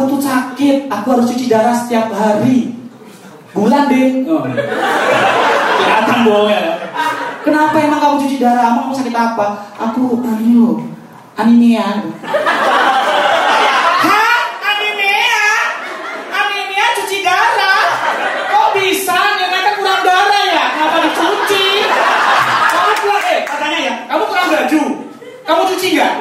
Aku tuh sakit, aku harus cuci darah setiap hari. Bulan deh. Oh. Iya. Kelihatan bohong ya. Kenapa emang kamu cuci darah? Emang kamu sakit apa? Aku ini loh, anemia. Hah? Anemia? Anemia cuci darah? Kok bisa? Ternyata kurang darah ya? Kenapa dicuci? Kamu kurang, eh katanya ya, kamu kurang baju. Kamu cuci nggak?